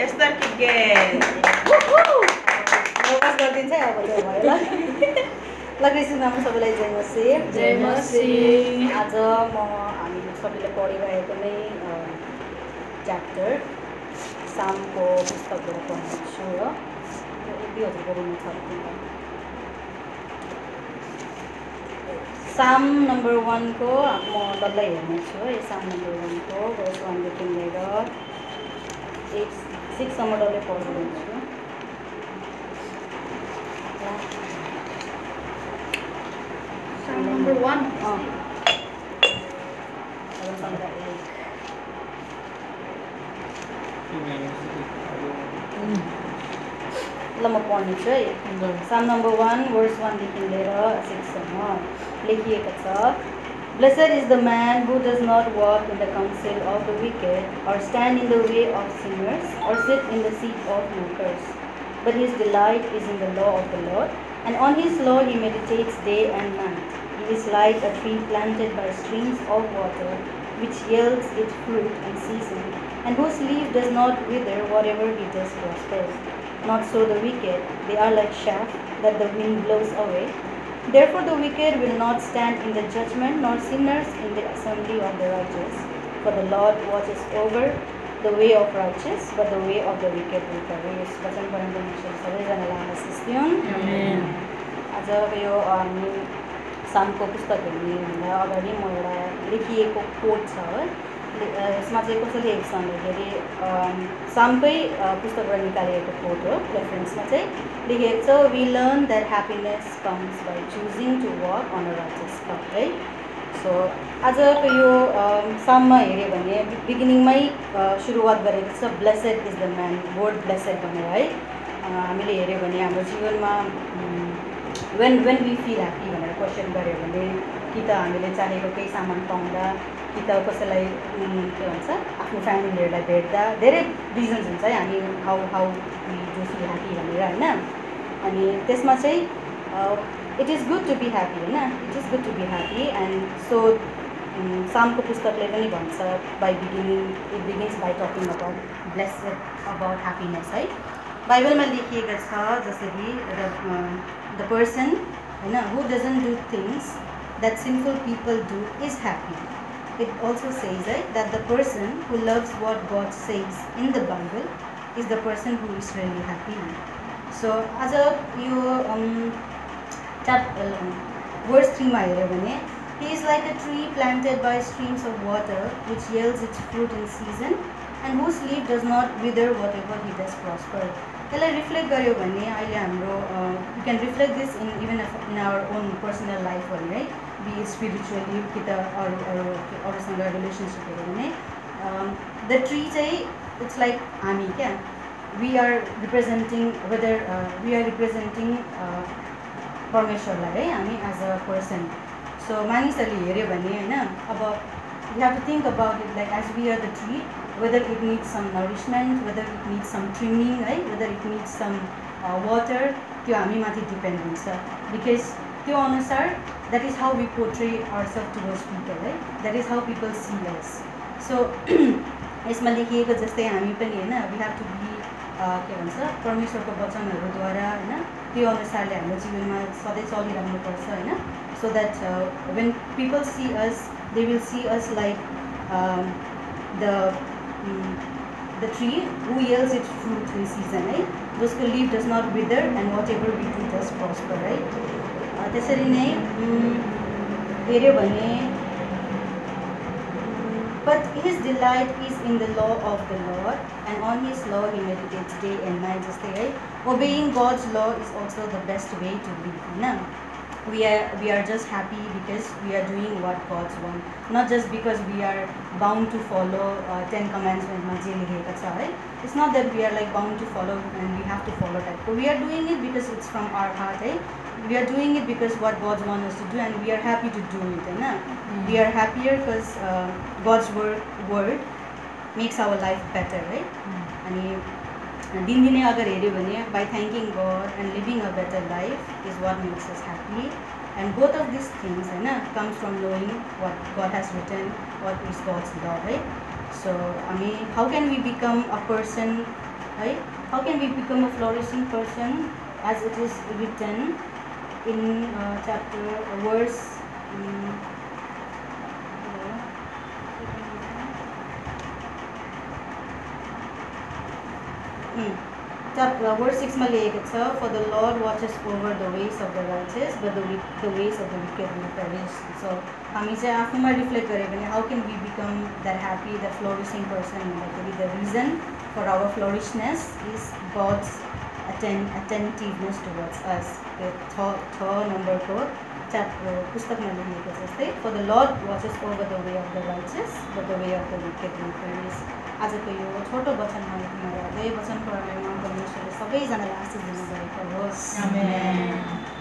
Kigel. Nervous गरिदिन्छ है अब त्यो भयो ल कृष्णनामा सबैलाई जय मसी जय मसी। आज म हामीले सबैले पढिरहेको नै च्याप्टर सामको पुस्तकबाट पढ्नेछु र एक दुई हजारको रुम छ साम नम्बर वानको म डल्लै हेर्नेछु है साम नम्बर वानको वर्ष वानदेखि लिएर एट सिक्ससम्म डल्लै number one. एक। ल म पढ्नेछु है साम नम्बर वान वर्स वानदेखि लिएर सिक्ससम्म लेखिएको छ Blessed is the man who does not walk in the counsel of the wicked, or stand in the way of sinners, or sit in the seat of mockers. But his delight is in the law of the Lord, and on his law he meditates day and night. He is like a tree planted by streams of water, which yields its fruit in season, and whose leaf does not wither, whatever he does prospers. Not so the wicked, they are like chaff that the wind blows away. Therefore the wicked will not stand in the judgment, nor sinners in the assembly of the righteous. For the Lord watches over the way of righteous, but the way of the wicked will perish. वचन परमेश्वर सबैजनालाई आशिष दिउन् Amen. आज यो हामी सामको पुस्तक हेर्नेभन्दा अगाडि म एउटा लेखिएको कोट छ है यसमा चाहिँ कसरी लेखेको छ भन्दाखेरि सामकै पुस्तकबाट निकालिएको कोट हो रेफरेन्समा चाहिँ लेखिएको छ we learn that happiness comes by choosing to work on a righteous path है सो आजको यो साममा हेऱ्यो भने बिगिनिङमै सुरुवात गरेको छ blessed is the man word blessed भनेर है हामीले हेऱ्यो भने हाम्रो जीवनमा when when we feel happy भनेर क्वेसन गऱ्यो भने कि त हामीले चाहेको केही सामान पाउँदा कि त कसैलाई के भन्छ आफ्नो फ्यामिलीहरूलाई भेट्दा धेरै रिजन्स हुन्छ है हामी हाउ हाउ फिल ह्याप्पी भनेर होइन? अनि त्यसमा चाहिँ it is good to be happy होइन? It is good to be happy and so सामको पुस्तकले पनि भन्छ by beginning it begins by talking about blessed about happiness है? बाइबलमा लेखिएको छ जसरी द पर्सन होइन who doesn't do things that simple people do is happy it also says है that the person who loves what God says in the Bible is the person who is really happy so आज यो च्याप worse थ्रीमा हेऱ्यो भने he is like a tree planted by streams of water which yields its fruit in season and whose leaf does not wither whatever he does prosper त्यसलाई reflect गर्यो भने अहिले हाम्रो you can reflect this in even in our own personal life भने है be spiritually कि त अरू अरू अरूसँग रिलेसनसिपहरू भने द ट्री चाहिँ इट्स लाइक हामी क्या we are representing whether we are representing परमेश्वरलाई है हामी एज अ पर्सन सो मानिसहरूले हेऱ्यो भने होइन अब we have to think about it like as we are the tree whether it needs some nourishment whether it needs some trimming है whether it needs some water त्यो हामीमाथि depend हुन्छ because त्यो अनुसार that is how we portray our self towards people है that is how people see us so यसमा लेखिएको जस्तै हामी पनि होइन वी हेभ टु बी के भन्छ परमेश्वरको वचनहरूद्वारा होइन त्यो अनुसारले हाम्रो जीवनमा सधैँ चलिरहनुपर्छ होइन So that when people see us they will see us like the the tree who yields its fruit in season है जसको leaf does not wither and whatever we do does prosper है अ, त्यसरी नै उम्, हेऱ्यो भने But his delight is in the law of the Lord, and on his law he meditates day and night. जस्तै है obeying God's law is also the best way to live. होइन we are we are just happy because we are doing what God's want. Not just because we are bound to follow uh, ten commandments it's not that we are like bound to follow and we have to follow that. But we are doing it because it's from our heart hai we are doing it because what God wants us to do and we are happy to do it eh, and mm-hmm. we are happier because uh, God's word word makes our life better right? Mm-hmm. and दिनदिनै अगर हेऱ्यो भने by thanking God and living a better life is what makes us happy and both of this things होइन comes from knowing what God has return what is God's law है so हामी how can we become a person है how can be become a flourishing person as it is written in chapter verse chapter word सिक्समा लेखेको छ for the Lord watches over the ways of the righteous but the the ways of the wicked will perish so हामी चाहिँ आफूमा reflect गऱ्यो भने how can we become that happy that flourishing person भन्दाखेरि the reason for our flourishness is God's attain अटेन्टिभनेस towards अस त्यो छ छ नम्बरको च्याप पुस्तकमा लेखिएको छ जस्तै for the Lord watches over the way of the righteous but the way of the wicked will perish आजको यो छोटो वचनमा यतिमा रहँदै वचन प्रणालीमा परमेश्वरले सबैजनालाई आशिष दिनुभएको होस् Amen.